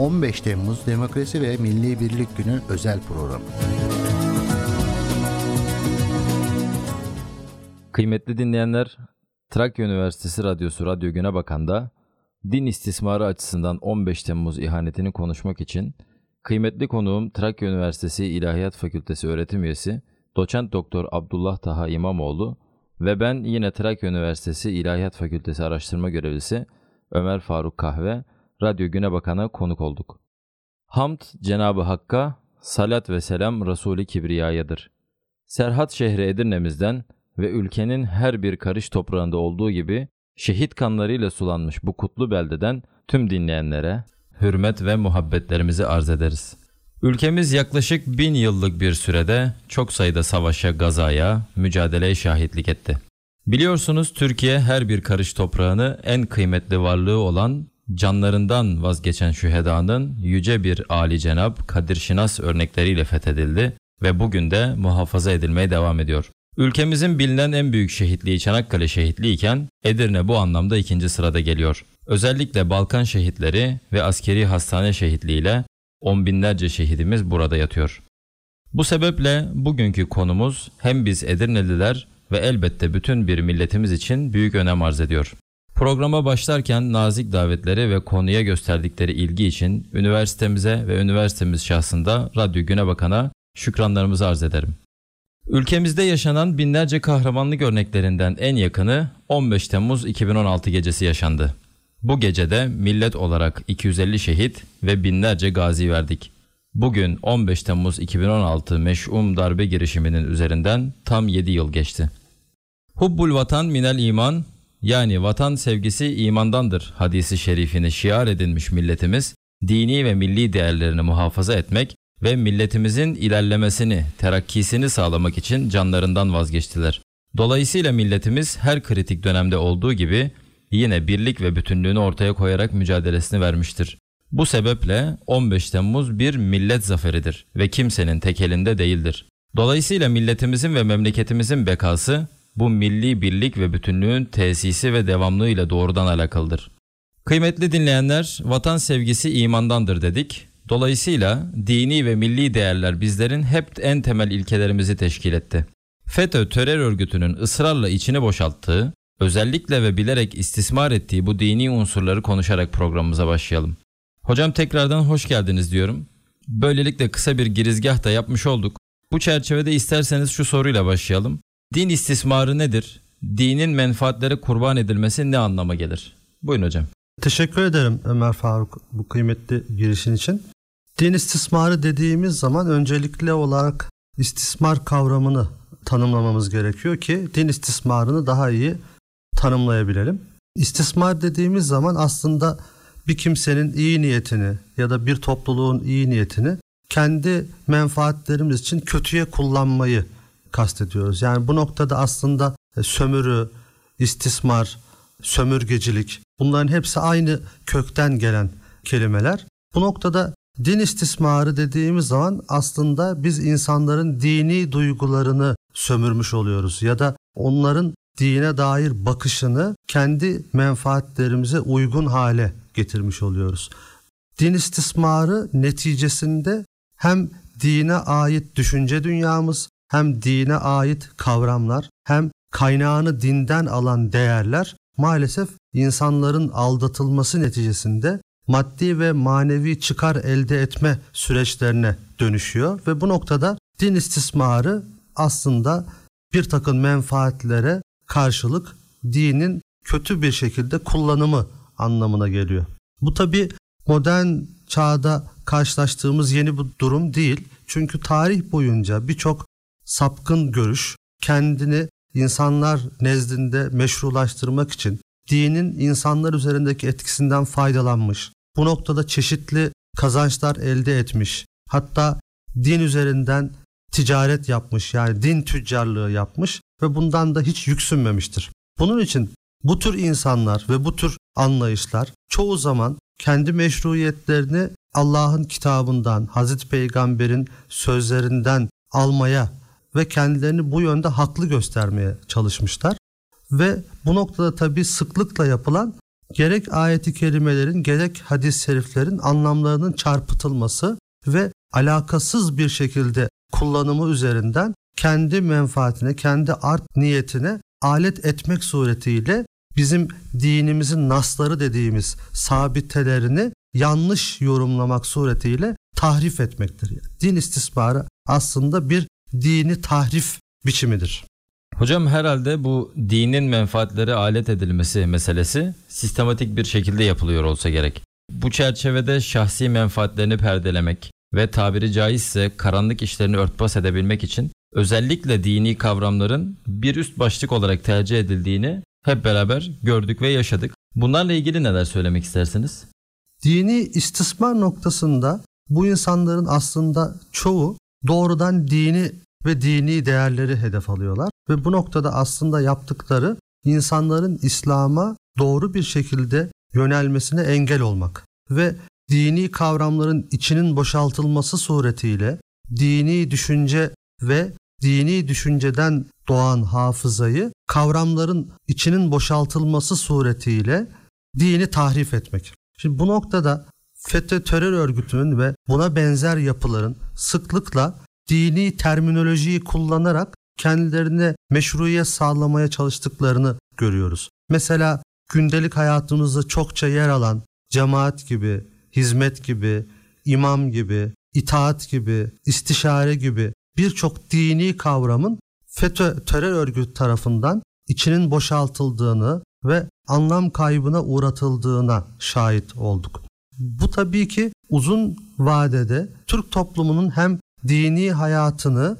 15 Temmuz Demokrasi ve Milli Birlik Günü özel programı. Kıymetli dinleyenler, Trakya Üniversitesi Radyosu Radyo Güne Bakan'da din istismarı açısından 15 Temmuz ihanetini konuşmak için kıymetli konuğum Trakya Üniversitesi İlahiyat Fakültesi öğretim üyesi Doçent Doktor Abdullah Taha İmamoğlu ve ben yine Trakya Üniversitesi İlahiyat Fakültesi araştırma görevlisi Ömer Faruk Kahve Radyo Güne Bakan'a konuk olduk. Hamd Cenabı Hakk'a, salat ve selam Resulü Kibriya'yadır. Serhat şehri Edirne'mizden ve ülkenin her bir karış toprağında olduğu gibi şehit kanlarıyla sulanmış bu kutlu beldeden tüm dinleyenlere hürmet ve muhabbetlerimizi arz ederiz. Ülkemiz yaklaşık bin yıllık bir sürede çok sayıda savaşa, gazaya, mücadeleye şahitlik etti. Biliyorsunuz Türkiye her bir karış toprağını en kıymetli varlığı olan canlarından vazgeçen şühedanın yüce bir Ali Cenab Kadir Şinas örnekleriyle fethedildi ve bugün de muhafaza edilmeye devam ediyor. Ülkemizin bilinen en büyük şehitliği Çanakkale şehitliği iken Edirne bu anlamda ikinci sırada geliyor. Özellikle Balkan şehitleri ve askeri hastane şehitliğiyle on binlerce şehidimiz burada yatıyor. Bu sebeple bugünkü konumuz hem biz Edirneliler ve elbette bütün bir milletimiz için büyük önem arz ediyor. Programa başlarken nazik davetleri ve konuya gösterdikleri ilgi için üniversitemize ve üniversitemiz şahsında Radyo Güne Bakan'a şükranlarımızı arz ederim. Ülkemizde yaşanan binlerce kahramanlık örneklerinden en yakını 15 Temmuz 2016 gecesi yaşandı. Bu gecede millet olarak 250 şehit ve binlerce gazi verdik. Bugün 15 Temmuz 2016 meş'um darbe girişiminin üzerinden tam 7 yıl geçti. Hubbul vatan minel iman yani vatan sevgisi imandandır hadisi şerifini şiar edinmiş milletimiz dini ve milli değerlerini muhafaza etmek ve milletimizin ilerlemesini, terakkisini sağlamak için canlarından vazgeçtiler. Dolayısıyla milletimiz her kritik dönemde olduğu gibi yine birlik ve bütünlüğünü ortaya koyarak mücadelesini vermiştir. Bu sebeple 15 Temmuz bir millet zaferidir ve kimsenin tek elinde değildir. Dolayısıyla milletimizin ve memleketimizin bekası bu milli birlik ve bütünlüğün tesisi ve devamlılığıyla doğrudan alakalıdır. Kıymetli dinleyenler, vatan sevgisi imandandır dedik. Dolayısıyla dini ve milli değerler bizlerin hep en temel ilkelerimizi teşkil etti. FETÖ terör örgütünün ısrarla içini boşalttığı, özellikle ve bilerek istismar ettiği bu dini unsurları konuşarak programımıza başlayalım. Hocam tekrardan hoş geldiniz diyorum. Böylelikle kısa bir girizgah da yapmış olduk. Bu çerçevede isterseniz şu soruyla başlayalım. Din istismarı nedir? Dinin menfaatlere kurban edilmesi ne anlama gelir? Buyurun hocam. Teşekkür ederim Ömer Faruk bu kıymetli girişin için. Din istismarı dediğimiz zaman öncelikli olarak istismar kavramını tanımlamamız gerekiyor ki din istismarını daha iyi tanımlayabilelim. İstismar dediğimiz zaman aslında bir kimsenin iyi niyetini ya da bir topluluğun iyi niyetini kendi menfaatlerimiz için kötüye kullanmayı kastediyoruz. Yani bu noktada aslında sömürü, istismar, sömürgecilik bunların hepsi aynı kökten gelen kelimeler. Bu noktada din istismarı dediğimiz zaman aslında biz insanların dini duygularını sömürmüş oluyoruz ya da onların dine dair bakışını kendi menfaatlerimize uygun hale getirmiş oluyoruz. Din istismarı neticesinde hem dine ait düşünce dünyamız hem dine ait kavramlar hem kaynağını dinden alan değerler maalesef insanların aldatılması neticesinde maddi ve manevi çıkar elde etme süreçlerine dönüşüyor ve bu noktada din istismarı aslında bir takım menfaatlere karşılık dinin kötü bir şekilde kullanımı anlamına geliyor. Bu tabi modern çağda karşılaştığımız yeni bir durum değil. Çünkü tarih boyunca birçok sapkın görüş kendini insanlar nezdinde meşrulaştırmak için dinin insanlar üzerindeki etkisinden faydalanmış. Bu noktada çeşitli kazançlar elde etmiş. Hatta din üzerinden ticaret yapmış yani din tüccarlığı yapmış ve bundan da hiç yüksünmemiştir. Bunun için bu tür insanlar ve bu tür anlayışlar çoğu zaman kendi meşruiyetlerini Allah'ın kitabından, Hazreti Peygamber'in sözlerinden almaya ve kendilerini bu yönde haklı göstermeye çalışmışlar. Ve bu noktada tabii sıklıkla yapılan gerek ayeti kerimelerin gerek hadis-i şeriflerin anlamlarının çarpıtılması ve alakasız bir şekilde kullanımı üzerinden kendi menfaatine, kendi art niyetine alet etmek suretiyle bizim dinimizin nasları dediğimiz sabitelerini yanlış yorumlamak suretiyle tahrif etmektir. Yani din istismarı aslında bir dini tahrif biçimidir. Hocam herhalde bu dinin menfaatleri alet edilmesi meselesi sistematik bir şekilde yapılıyor olsa gerek. Bu çerçevede şahsi menfaatlerini perdelemek ve tabiri caizse karanlık işlerini örtbas edebilmek için özellikle dini kavramların bir üst başlık olarak tercih edildiğini hep beraber gördük ve yaşadık. Bunlarla ilgili neler söylemek istersiniz? Dini istismar noktasında bu insanların aslında çoğu doğrudan dini ve dini değerleri hedef alıyorlar ve bu noktada aslında yaptıkları insanların İslam'a doğru bir şekilde yönelmesine engel olmak ve dini kavramların içinin boşaltılması suretiyle dini düşünce ve dini düşünceden doğan hafızayı kavramların içinin boşaltılması suretiyle dini tahrif etmek. Şimdi bu noktada FETÖ terör örgütünün ve buna benzer yapıların sıklıkla dini terminolojiyi kullanarak kendilerine meşruiyet sağlamaya çalıştıklarını görüyoruz. Mesela gündelik hayatımızda çokça yer alan cemaat gibi, hizmet gibi, imam gibi, itaat gibi, istişare gibi birçok dini kavramın FETÖ terör örgütü tarafından içinin boşaltıldığını ve anlam kaybına uğratıldığına şahit olduk. Bu tabii ki uzun vadede Türk toplumunun hem dini hayatını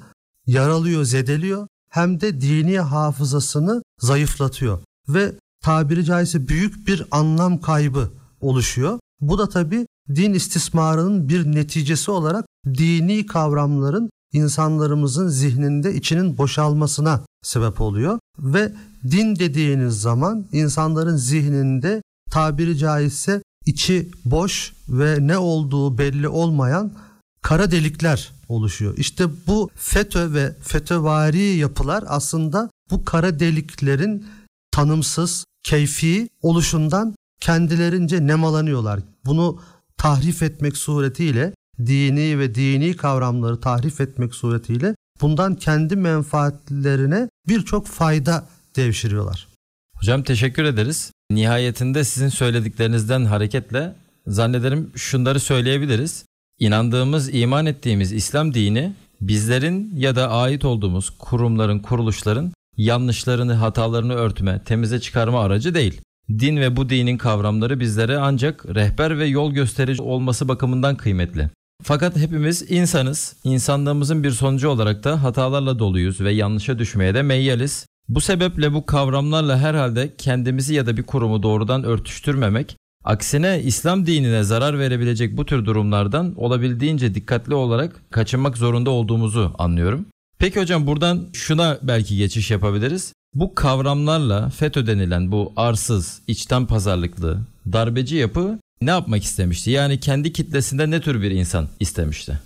yaralıyor, zedeliyor hem de dini hafızasını zayıflatıyor ve tabiri caizse büyük bir anlam kaybı oluşuyor. Bu da tabi din istismarının bir neticesi olarak dini kavramların insanlarımızın zihninde içinin boşalmasına sebep oluyor ve din dediğiniz zaman insanların zihninde tabiri caizse içi boş ve ne olduğu belli olmayan kara delikler oluşuyor. İşte bu FETÖ ve FETÖvari yapılar aslında bu kara deliklerin tanımsız, keyfi oluşundan kendilerince nemalanıyorlar. Bunu tahrif etmek suretiyle dini ve dini kavramları tahrif etmek suretiyle bundan kendi menfaatlerine birçok fayda devşiriyorlar. Hocam teşekkür ederiz. Nihayetinde sizin söylediklerinizden hareketle zannederim şunları söyleyebiliriz. İnandığımız, iman ettiğimiz İslam dini bizlerin ya da ait olduğumuz kurumların, kuruluşların yanlışlarını, hatalarını örtme, temize çıkarma aracı değil. Din ve bu dinin kavramları bizlere ancak rehber ve yol gösterici olması bakımından kıymetli. Fakat hepimiz insanız. İnsanlığımızın bir sonucu olarak da hatalarla doluyuz ve yanlışa düşmeye de meyyaliz. Bu sebeple bu kavramlarla herhalde kendimizi ya da bir kurumu doğrudan örtüştürmemek, aksine İslam dinine zarar verebilecek bu tür durumlardan olabildiğince dikkatli olarak kaçınmak zorunda olduğumuzu anlıyorum. Peki hocam buradan şuna belki geçiş yapabiliriz. Bu kavramlarla FETÖ denilen bu arsız, içten pazarlıklı, darbeci yapı ne yapmak istemişti? Yani kendi kitlesinde ne tür bir insan istemişti?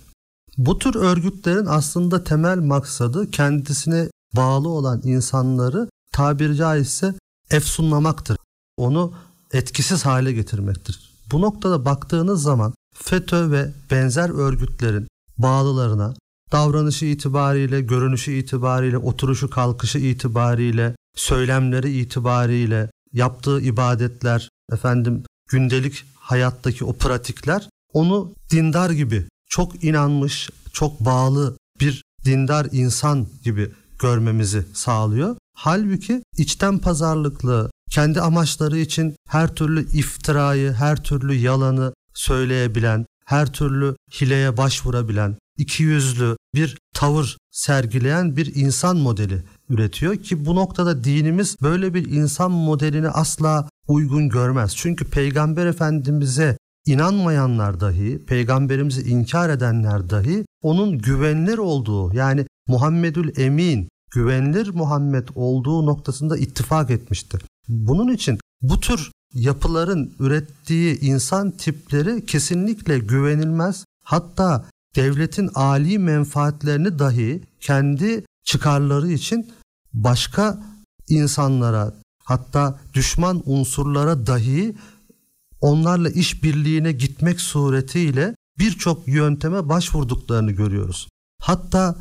Bu tür örgütlerin aslında temel maksadı kendisine bağlı olan insanları tabiri caizse efsunlamaktır. Onu etkisiz hale getirmektir. Bu noktada baktığınız zaman FETÖ ve benzer örgütlerin bağlılarına davranışı itibariyle, görünüşü itibariyle, oturuşu kalkışı itibariyle, söylemleri itibariyle, yaptığı ibadetler, efendim gündelik hayattaki o pratikler onu dindar gibi çok inanmış, çok bağlı bir dindar insan gibi görmemizi sağlıyor. Halbuki içten pazarlıklı, kendi amaçları için her türlü iftirayı, her türlü yalanı söyleyebilen, her türlü hileye başvurabilen, iki yüzlü bir tavır sergileyen bir insan modeli üretiyor ki bu noktada dinimiz böyle bir insan modelini asla uygun görmez. Çünkü Peygamber Efendimiz'e inanmayanlar dahi, peygamberimizi inkar edenler dahi onun güvenilir olduğu yani Muhammedül Emin, güvenilir Muhammed olduğu noktasında ittifak etmiştir. Bunun için bu tür yapıların ürettiği insan tipleri kesinlikle güvenilmez. Hatta devletin âli menfaatlerini dahi kendi çıkarları için başka insanlara hatta düşman unsurlara dahi onlarla işbirliğine gitmek suretiyle birçok yönteme başvurduklarını görüyoruz. Hatta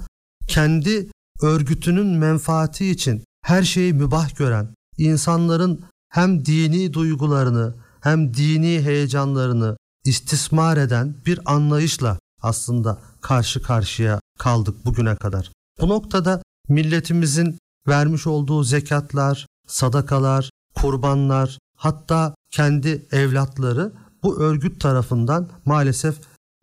kendi örgütünün menfaati için her şeyi mübah gören, insanların hem dini duygularını hem dini heyecanlarını istismar eden bir anlayışla aslında karşı karşıya kaldık bugüne kadar. Bu noktada milletimizin vermiş olduğu zekatlar, sadakalar, kurbanlar, hatta kendi evlatları bu örgüt tarafından maalesef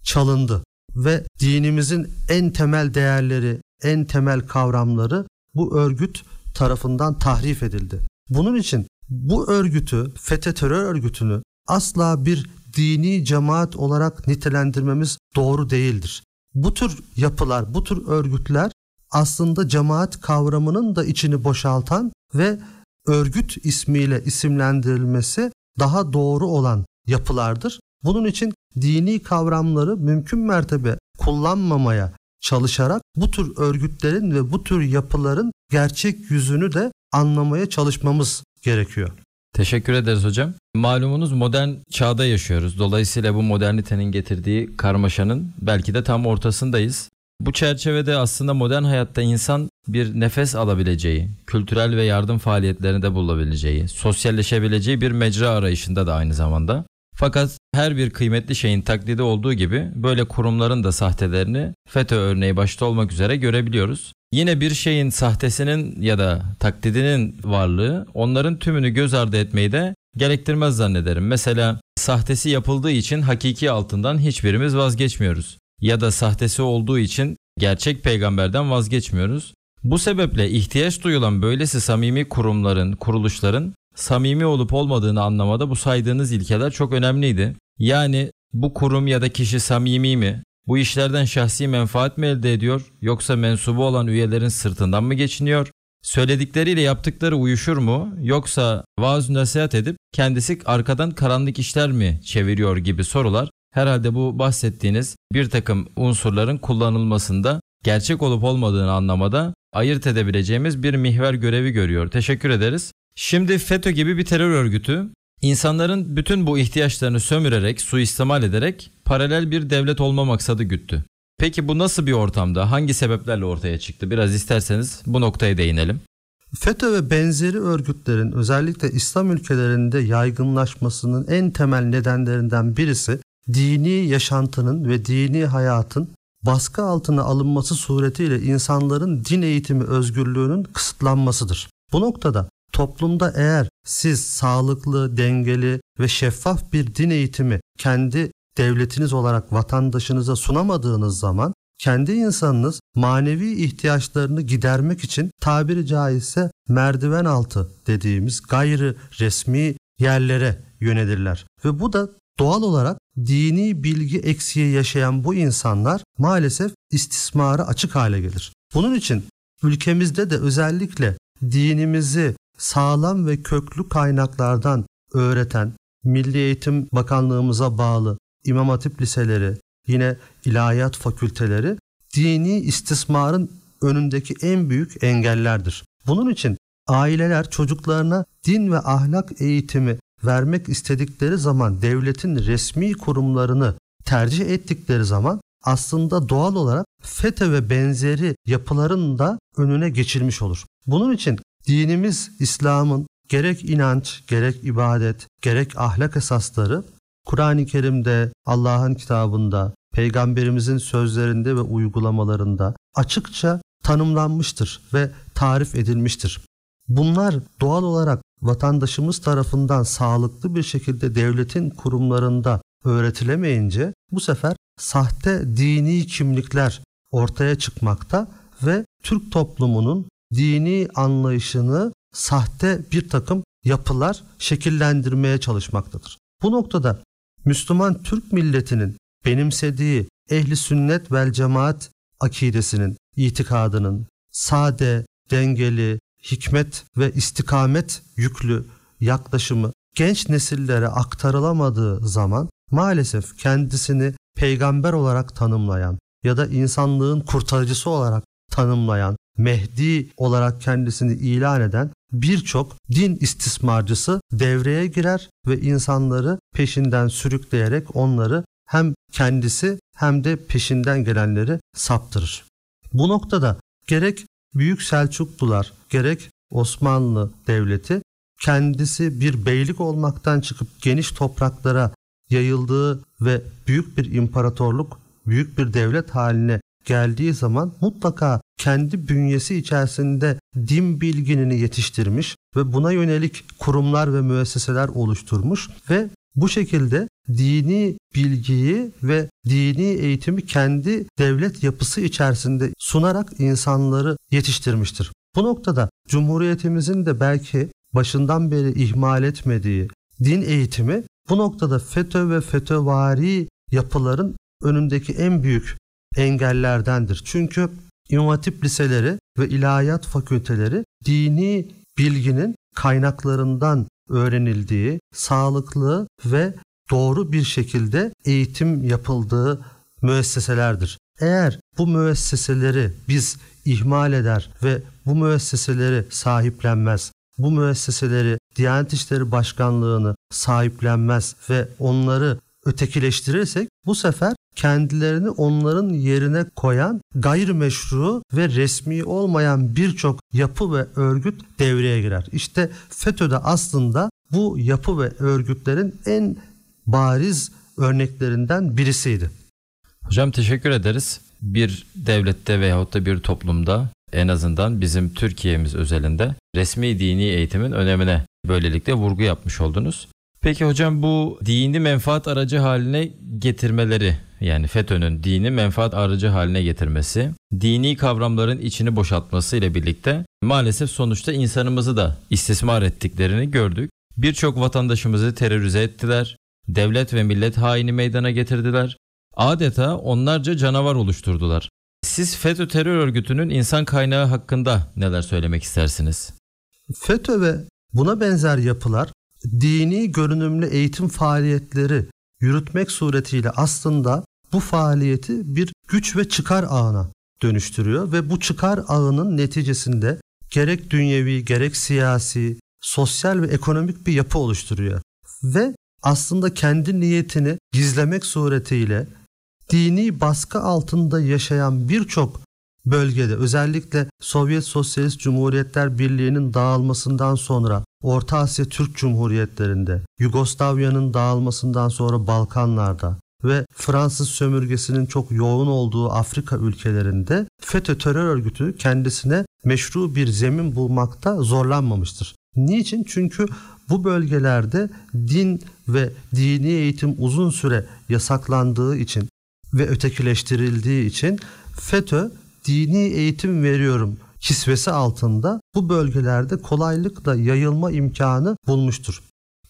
çalındı ve dinimizin en temel değerleri, en temel kavramları bu örgüt tarafından tahrif edildi. Bunun için bu örgütü, FETÖ terör örgütünü asla bir dini cemaat olarak nitelendirmemiz doğru değildir. Bu tür yapılar, bu tür örgütler aslında cemaat kavramının da içini boşaltan ve örgüt ismiyle isimlendirilmesi daha doğru olan yapılardır. Bunun için dini kavramları mümkün mertebe kullanmamaya çalışarak bu tür örgütlerin ve bu tür yapıların gerçek yüzünü de anlamaya çalışmamız gerekiyor. Teşekkür ederiz hocam. Malumunuz modern çağda yaşıyoruz. Dolayısıyla bu modernitenin getirdiği karmaşanın belki de tam ortasındayız. Bu çerçevede aslında modern hayatta insan bir nefes alabileceği, kültürel ve yardım faaliyetlerinde bulabileceği, sosyalleşebileceği bir mecra arayışında da aynı zamanda. Fakat her bir kıymetli şeyin taklidi olduğu gibi böyle kurumların da sahtelerini FETÖ örneği başta olmak üzere görebiliyoruz. Yine bir şeyin sahtesinin ya da taklidinin varlığı onların tümünü göz ardı etmeyi de gerektirmez zannederim. Mesela sahtesi yapıldığı için hakiki altından hiçbirimiz vazgeçmiyoruz. Ya da sahtesi olduğu için gerçek peygamberden vazgeçmiyoruz. Bu sebeple ihtiyaç duyulan böylesi samimi kurumların, kuruluşların samimi olup olmadığını anlamada bu saydığınız ilkeler çok önemliydi. Yani bu kurum ya da kişi samimi mi? Bu işlerden şahsi menfaat mi elde ediyor yoksa mensubu olan üyelerin sırtından mı geçiniyor? Söyledikleriyle yaptıkları uyuşur mu yoksa vaaz nasihat edip kendisi arkadan karanlık işler mi çeviriyor gibi sorular herhalde bu bahsettiğiniz bir takım unsurların kullanılmasında gerçek olup olmadığını anlamada ayırt edebileceğimiz bir mihver görevi görüyor. Teşekkür ederiz. Şimdi FETÖ gibi bir terör örgütü insanların bütün bu ihtiyaçlarını sömürerek, suistimal ederek paralel bir devlet olma maksadı güttü. Peki bu nasıl bir ortamda, hangi sebeplerle ortaya çıktı? Biraz isterseniz bu noktaya değinelim. FETÖ ve benzeri örgütlerin özellikle İslam ülkelerinde yaygınlaşmasının en temel nedenlerinden birisi dini yaşantının ve dini hayatın baskı altına alınması suretiyle insanların din eğitimi özgürlüğünün kısıtlanmasıdır. Bu noktada toplumda eğer siz sağlıklı, dengeli ve şeffaf bir din eğitimi kendi devletiniz olarak vatandaşınıza sunamadığınız zaman kendi insanınız manevi ihtiyaçlarını gidermek için tabiri caizse merdiven altı dediğimiz gayri resmi yerlere yönelirler. Ve bu da doğal olarak dini bilgi eksiği yaşayan bu insanlar maalesef istismara açık hale gelir. Bunun için ülkemizde de özellikle dinimizi sağlam ve köklü kaynaklardan öğreten Milli Eğitim Bakanlığımıza bağlı İmam Hatip liseleri, yine ilahiyat fakülteleri dini istismarın önündeki en büyük engellerdir. Bunun için aileler çocuklarına din ve ahlak eğitimi vermek istedikleri zaman devletin resmi kurumlarını tercih ettikleri zaman aslında doğal olarak FETÖ ve benzeri yapıların da önüne geçilmiş olur. Bunun için dinimiz İslam'ın gerek inanç, gerek ibadet, gerek ahlak esasları Kur'an-ı Kerim'de, Allah'ın kitabında, peygamberimizin sözlerinde ve uygulamalarında açıkça tanımlanmıştır ve tarif edilmiştir. Bunlar doğal olarak vatandaşımız tarafından sağlıklı bir şekilde devletin kurumlarında öğretilemeyince bu sefer sahte dini kimlikler ortaya çıkmakta ve Türk toplumunun dini anlayışını sahte bir takım yapılar şekillendirmeye çalışmaktadır. Bu noktada Müslüman Türk milletinin benimsediği ehli sünnet vel cemaat akidesinin, itikadının sade, dengeli, hikmet ve istikamet yüklü yaklaşımı genç nesillere aktarılamadığı zaman maalesef kendisini peygamber olarak tanımlayan ya da insanlığın kurtarıcısı olarak tanımlayan, Mehdi olarak kendisini ilan eden birçok din istismarcısı devreye girer ve insanları peşinden sürükleyerek onları hem kendisi hem de peşinden gelenleri saptırır. Bu noktada gerek Büyük Selçuklular gerek Osmanlı Devleti kendisi bir beylik olmaktan çıkıp geniş topraklara yayıldığı ve büyük bir imparatorluk, büyük bir devlet haline geldiği zaman mutlaka kendi bünyesi içerisinde din bilginini yetiştirmiş ve buna yönelik kurumlar ve müesseseler oluşturmuş ve bu şekilde dini bilgiyi ve dini eğitimi kendi devlet yapısı içerisinde sunarak insanları yetiştirmiştir. Bu noktada Cumhuriyetimizin de belki başından beri ihmal etmediği din eğitimi bu noktada FETÖ ve FETÖvari yapıların önündeki en büyük engellerdendir. Çünkü İmam liseleri ve ilahiyat fakülteleri dini bilginin kaynaklarından öğrenildiği, sağlıklı ve doğru bir şekilde eğitim yapıldığı müesseselerdir. Eğer bu müesseseleri biz ihmal eder ve bu müesseseleri sahiplenmez, bu müesseseleri Diyanet İşleri Başkanlığı'nı sahiplenmez ve onları ötekileştirirsek bu sefer kendilerini onların yerine koyan gayrimeşru ve resmi olmayan birçok yapı ve örgüt devreye girer. İşte FETÖ'de aslında bu yapı ve örgütlerin en bariz örneklerinden birisiydi. Hocam teşekkür ederiz. Bir devlette veyahut da bir toplumda en azından bizim Türkiye'miz özelinde resmi dini eğitimin önemine böylelikle vurgu yapmış oldunuz. Peki hocam bu dini menfaat aracı haline getirmeleri yani FETÖ'nün dini menfaat aracı haline getirmesi, dini kavramların içini boşaltması ile birlikte maalesef sonuçta insanımızı da istismar ettiklerini gördük. Birçok vatandaşımızı terörize ettiler, devlet ve millet haini meydana getirdiler. Adeta onlarca canavar oluşturdular. Siz FETÖ terör örgütünün insan kaynağı hakkında neler söylemek istersiniz? FETÖ ve buna benzer yapılar dini görünümlü eğitim faaliyetleri yürütmek suretiyle aslında bu faaliyeti bir güç ve çıkar ağına dönüştürüyor ve bu çıkar ağının neticesinde gerek dünyevi gerek siyasi, sosyal ve ekonomik bir yapı oluşturuyor. Ve aslında kendi niyetini gizlemek suretiyle dini baskı altında yaşayan birçok bölgede özellikle Sovyet Sosyalist Cumhuriyetler Birliği'nin dağılmasından sonra Orta Asya Türk Cumhuriyetlerinde, Yugoslavya'nın dağılmasından sonra Balkanlarda ve Fransız sömürgesinin çok yoğun olduğu Afrika ülkelerinde FETÖ terör örgütü kendisine meşru bir zemin bulmakta zorlanmamıştır. Niçin? Çünkü bu bölgelerde din ve dini eğitim uzun süre yasaklandığı için ve ötekileştirildiği için FETÖ dini eğitim veriyorum kisvesi altında bu bölgelerde kolaylıkla yayılma imkanı bulmuştur.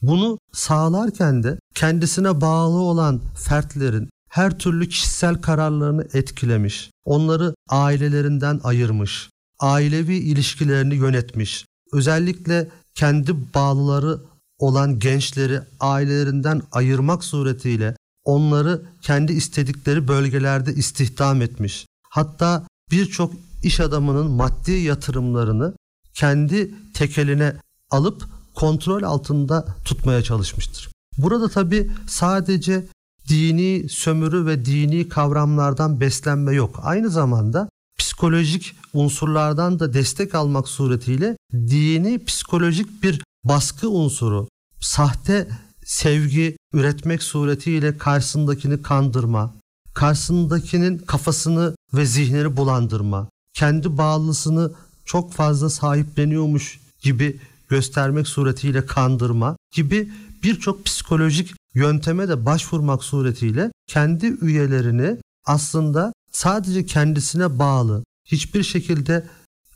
Bunu sağlarken de kendisine bağlı olan fertlerin her türlü kişisel kararlarını etkilemiş, onları ailelerinden ayırmış, ailevi ilişkilerini yönetmiş, özellikle kendi bağlıları olan gençleri ailelerinden ayırmak suretiyle onları kendi istedikleri bölgelerde istihdam etmiş. Hatta birçok iş adamının maddi yatırımlarını kendi tekeline alıp kontrol altında tutmaya çalışmıştır. Burada tabi sadece dini sömürü ve dini kavramlardan beslenme yok. Aynı zamanda psikolojik unsurlardan da destek almak suretiyle dini psikolojik bir baskı unsuru, sahte sevgi üretmek suretiyle karşısındakini kandırma, karşısındakinin kafasını ve zihnini bulandırma, kendi bağlısını çok fazla sahipleniyormuş gibi göstermek suretiyle kandırma gibi birçok psikolojik yönteme de başvurmak suretiyle kendi üyelerini aslında sadece kendisine bağlı, hiçbir şekilde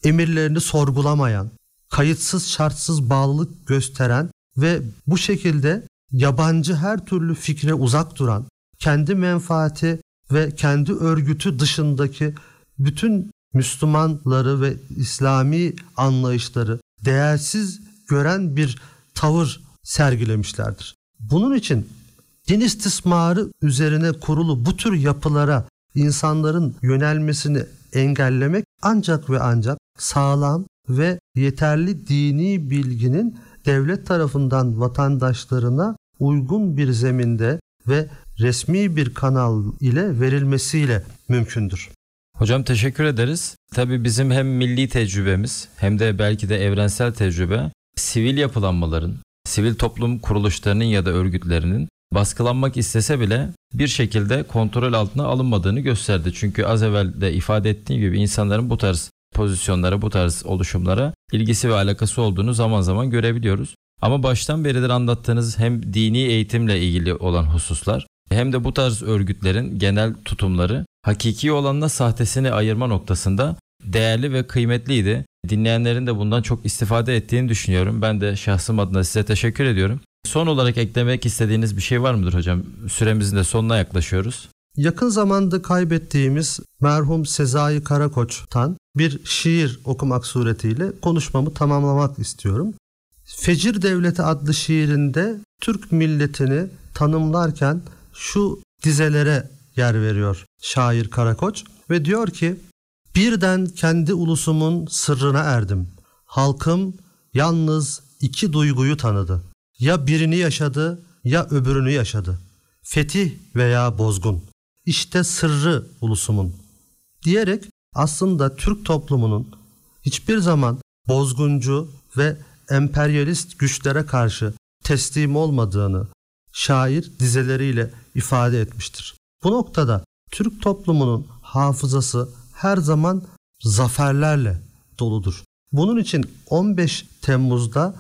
emirlerini sorgulamayan, kayıtsız şartsız bağlılık gösteren ve bu şekilde yabancı her türlü fikre uzak duran, kendi menfaati ve kendi örgütü dışındaki bütün Müslümanları ve İslami anlayışları değersiz gören bir tavır sergilemişlerdir. Bunun için din istismarı üzerine kurulu bu tür yapılara insanların yönelmesini engellemek ancak ve ancak sağlam ve yeterli dini bilginin devlet tarafından vatandaşlarına uygun bir zeminde ve resmi bir kanal ile verilmesiyle mümkündür. Hocam teşekkür ederiz. Tabii bizim hem milli tecrübemiz hem de belki de evrensel tecrübe sivil yapılanmaların, sivil toplum kuruluşlarının ya da örgütlerinin baskılanmak istese bile bir şekilde kontrol altına alınmadığını gösterdi. Çünkü az evvel de ifade ettiğim gibi insanların bu tarz pozisyonlara, bu tarz oluşumlara ilgisi ve alakası olduğunu zaman zaman görebiliyoruz. Ama baştan beridir anlattığınız hem dini eğitimle ilgili olan hususlar hem de bu tarz örgütlerin genel tutumları hakiki olanla sahtesini ayırma noktasında değerli ve kıymetliydi. Dinleyenlerin de bundan çok istifade ettiğini düşünüyorum. Ben de şahsım adına size teşekkür ediyorum. Son olarak eklemek istediğiniz bir şey var mıdır hocam? Süremizin de sonuna yaklaşıyoruz. Yakın zamanda kaybettiğimiz merhum Sezai Karakoç'tan bir şiir okumak suretiyle konuşmamı tamamlamak istiyorum. Fecir Devleti adlı şiirinde Türk milletini tanımlarken şu dizelere yer veriyor şair Karakoç ve diyor ki birden kendi ulusumun sırrına erdim. Halkım yalnız iki duyguyu tanıdı. Ya birini yaşadı ya öbürünü yaşadı. Fetih veya bozgun. İşte sırrı ulusumun. Diyerek aslında Türk toplumunun hiçbir zaman bozguncu ve emperyalist güçlere karşı teslim olmadığını şair dizeleriyle ifade etmiştir. Bu noktada Türk toplumunun hafızası her zaman zaferlerle doludur. Bunun için 15 Temmuz'da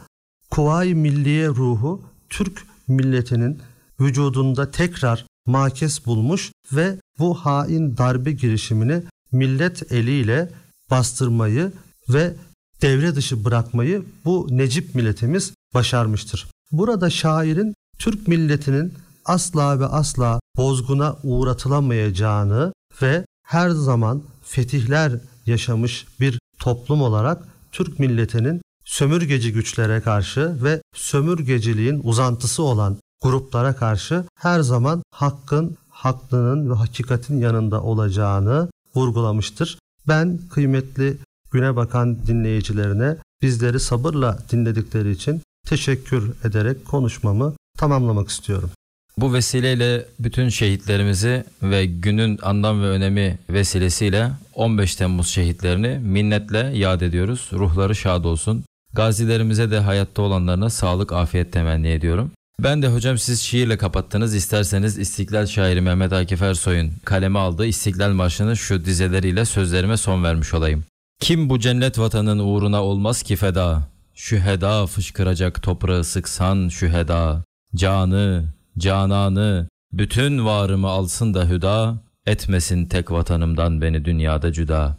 Kuvayi Milliye ruhu Türk milletinin vücudunda tekrar makes bulmuş ve bu hain darbe girişimini millet eliyle bastırmayı ve devre dışı bırakmayı bu Necip milletimiz başarmıştır. Burada şairin Türk milletinin asla ve asla bozguna uğratılamayacağını ve her zaman fetihler yaşamış bir toplum olarak Türk milletinin sömürgeci güçlere karşı ve sömürgeciliğin uzantısı olan gruplara karşı her zaman hakkın, haklının ve hakikatin yanında olacağını vurgulamıştır. Ben kıymetli güne bakan dinleyicilerine bizleri sabırla dinledikleri için teşekkür ederek konuşmamı tamamlamak istiyorum. Bu vesileyle bütün şehitlerimizi ve günün anlam ve önemi vesilesiyle 15 Temmuz şehitlerini minnetle yad ediyoruz. Ruhları şad olsun. Gazilerimize de hayatta olanlarına sağlık, afiyet temenni ediyorum. Ben de hocam siz şiirle kapattınız. İsterseniz İstiklal şairi Mehmet Akif Ersoy'un kaleme aldığı İstiklal Marşı'nı şu dizeleriyle sözlerime son vermiş olayım. Kim bu cennet vatanın uğruna olmaz ki feda? Şüheda fışkıracak toprağı sıksan şüheda. Canı, cananı, bütün varımı alsın da hüda, etmesin tek vatanımdan beni dünyada cüda.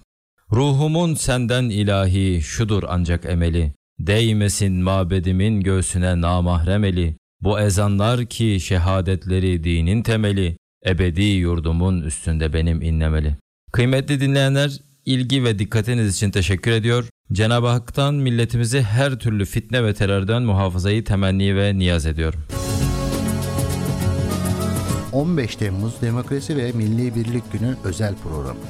Ruhumun senden ilahi şudur ancak emeli, değmesin mabedimin göğsüne namahrem eli. Bu ezanlar ki şehadetleri dinin temeli, ebedi yurdumun üstünde benim inlemeli. Kıymetli dinleyenler, ilgi ve dikkatiniz için teşekkür ediyor. Cenab-ı Hak'tan milletimizi her türlü fitne ve terörden muhafazayı temenni ve niyaz ediyorum. 15 Temmuz Demokrasi ve Milli Birlik Günü özel programı.